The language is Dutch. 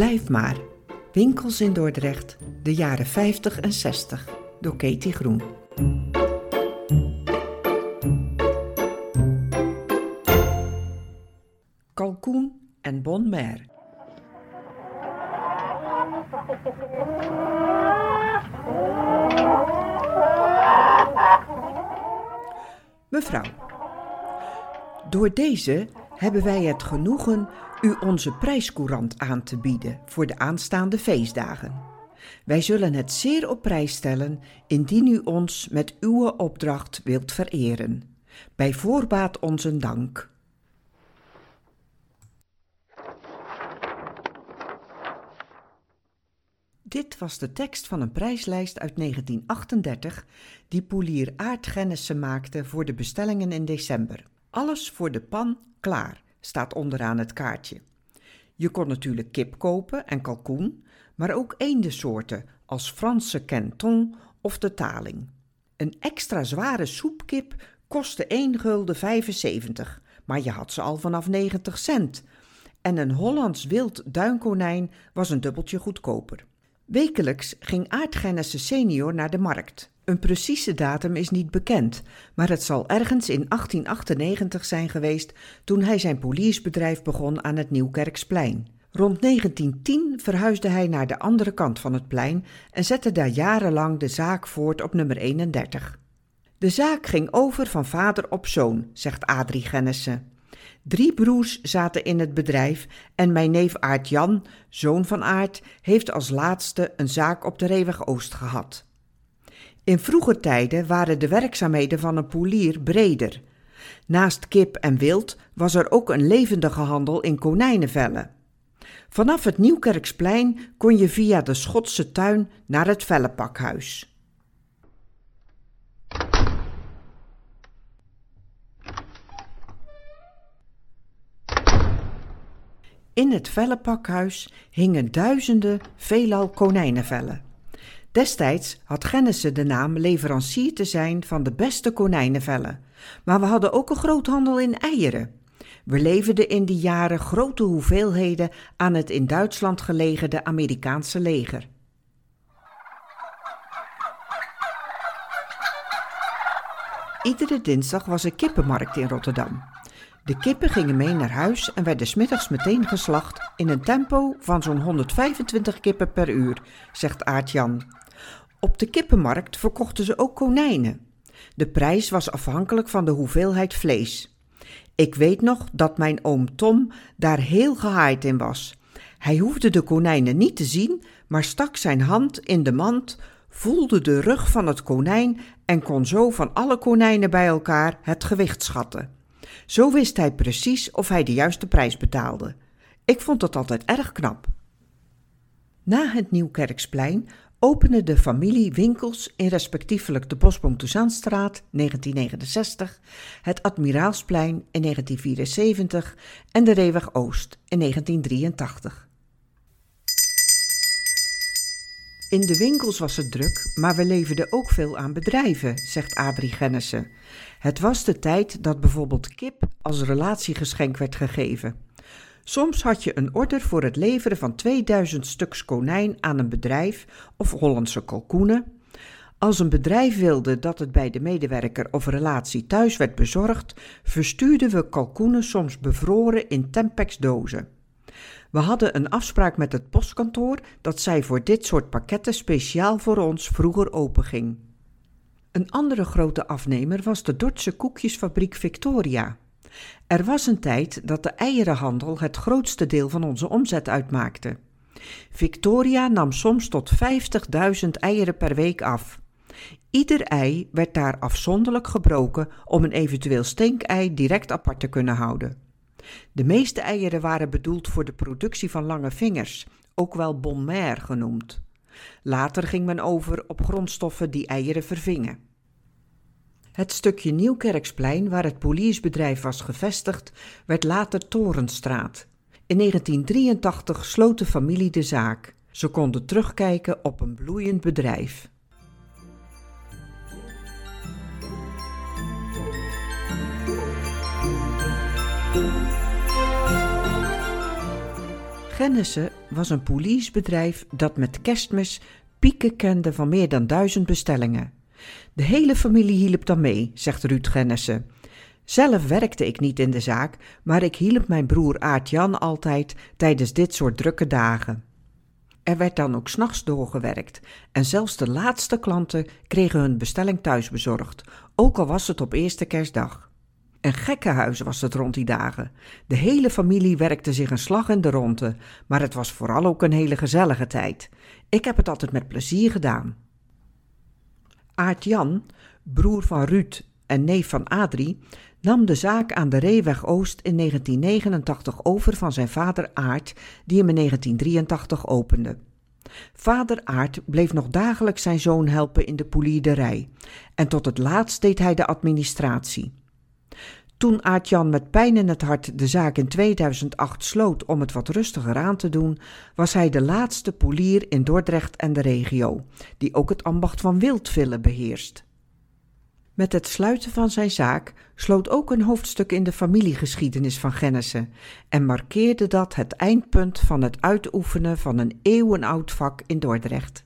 Blijf maar. Winkels in Dordrecht, de jaren 50 en 60, door Katie Groen. Kalkoen en Bon Mer. Mevrouw, door deze hebben wij het genoegen u onze prijscourant aan te bieden voor de aanstaande feestdagen. Wij zullen het zeer op prijs stellen indien u ons met uw opdracht wilt vereren. Bij voorbaat onze dank. Dit was de tekst van een prijslijst uit 1938 die Poelier Aardgennissen maakte voor de bestellingen in december. Alles voor de pan klaar, staat onderaan het kaartje. Je kon natuurlijk kip kopen en kalkoen, maar ook eendensoorten als Franse canton of de taling. Een extra zware soepkip kostte 1 gulden 75, maar je had ze al vanaf 90 cent. En een Hollands wild duinkonijn was een dubbeltje goedkoper. Wekelijks ging Aardgennissen senior naar de markt. Een precieze datum is niet bekend, maar het zal ergens in 1898 zijn geweest toen hij zijn poliersbedrijf begon aan het Nieuwkerksplein. Rond 1910 verhuisde hij naar de andere kant van het plein en zette daar jarenlang de zaak voort op nummer 31. De zaak ging over van vader op zoon, zegt Adrie Gennissen. Drie broers zaten in het bedrijf en mijn neef Aart Jan, zoon van Aart, heeft als laatste een zaak op de Reeweg Oost gehad. In vroeger tijden waren de werkzaamheden van een poelier breder. Naast kip en wild was er ook een levendige handel in konijnenvellen. Vanaf het Nieuwkerksplein kon je via de Schotse tuin naar het vellenpakhuis. In het vellenpakhuis hingen duizenden veelal konijnenvellen. Destijds had Gennissen de naam leverancier te zijn van de beste konijnenvellen. Maar we hadden ook een groothandel in eieren. We leverden in die jaren grote hoeveelheden aan het in Duitsland gelegerde Amerikaanse leger. Iedere dinsdag was er kippenmarkt in Rotterdam. De kippen gingen mee naar huis en werden smiddags meteen geslacht in een tempo van zo'n 125 kippen per uur, zegt Aart Jan. Op de kippenmarkt verkochten ze ook konijnen. De prijs was afhankelijk van de hoeveelheid vlees. Ik weet nog dat mijn oom Tom daar heel gehaaid in was. Hij hoefde de konijnen niet te zien, maar stak zijn hand in de mand, voelde de rug van het konijn en kon zo van alle konijnen bij elkaar het gewicht schatten. Zo wist hij precies of hij de juiste prijs betaalde. Ik vond dat altijd erg knap. Na het Nieuwkerksplein opende de familie winkels in respectievelijk de Bosboom Toussaintstraat 1969, het Admiraalsplein in 1974 en de Reeweg Oost in 1983. In de winkels was het druk, maar we leverden ook veel aan bedrijven, zegt Adrie Gennissen. Het was de tijd dat bijvoorbeeld kip als relatiegeschenk werd gegeven. Soms had je een order voor het leveren van 2000 stuks konijn aan een bedrijf of Hollandse kalkoenen. Als een bedrijf wilde dat het bij de medewerker of relatie thuis werd bezorgd, verstuurden we kalkoenen soms bevroren in Tempex dozen. We hadden een afspraak met het postkantoor dat zij voor dit soort pakketten speciaal voor ons vroeger openging. Een andere grote afnemer was de Dordtse koekjesfabriek Victoria. Er was een tijd dat de eierenhandel het grootste deel van onze omzet uitmaakte. Victoria nam soms tot 50.000 eieren per week af. Ieder ei werd daar afzonderlijk gebroken om een eventueel stinkei direct apart te kunnen houden. De meeste eieren waren bedoeld voor de productie van lange vingers, ook wel bon genoemd. Later ging men over op grondstoffen die eieren vervingen. Het stukje Nieuwkerksplein waar het poliersbedrijf was gevestigd, werd later Torenstraat. In 1983 sloot de familie de zaak. Ze konden terugkijken op een bloeiend bedrijf. Gennissen was een policebedrijf dat met kerstmis pieken kende van meer dan duizend bestellingen. De hele familie hielp dan mee, zegt Ruud Gennissen. Zelf werkte ik niet in de zaak, maar ik hielp mijn broer Aart-Jan altijd tijdens dit soort drukke dagen. Er werd dan ook s'nachts doorgewerkt en zelfs de laatste klanten kregen hun bestelling thuis bezorgd, ook al was het op eerste kerstdag. Een gekkenhuis was het rond die dagen. De hele familie werkte zich een slag in de ronde, maar het was vooral ook een hele gezellige tijd. Ik heb het altijd met plezier gedaan. Aart Jan, broer van Ruud en neef van Adrie, nam de zaak aan de Reeweg Oost in 1989 over van zijn vader Aart, die hem in 1983 opende. Vader Aart bleef nog dagelijks zijn zoon helpen in de poliederij en tot het laatst deed hij de administratie. Toen Aart-Jan met pijn in het hart de zaak in 2008 sloot om het wat rustiger aan te doen, was hij de laatste polier in Dordrecht en de regio, die ook het ambacht van wildvillen beheerst. Met het sluiten van zijn zaak sloot ook een hoofdstuk in de familiegeschiedenis van Gennissen en markeerde dat het eindpunt van het uitoefenen van een eeuwenoud vak in Dordrecht.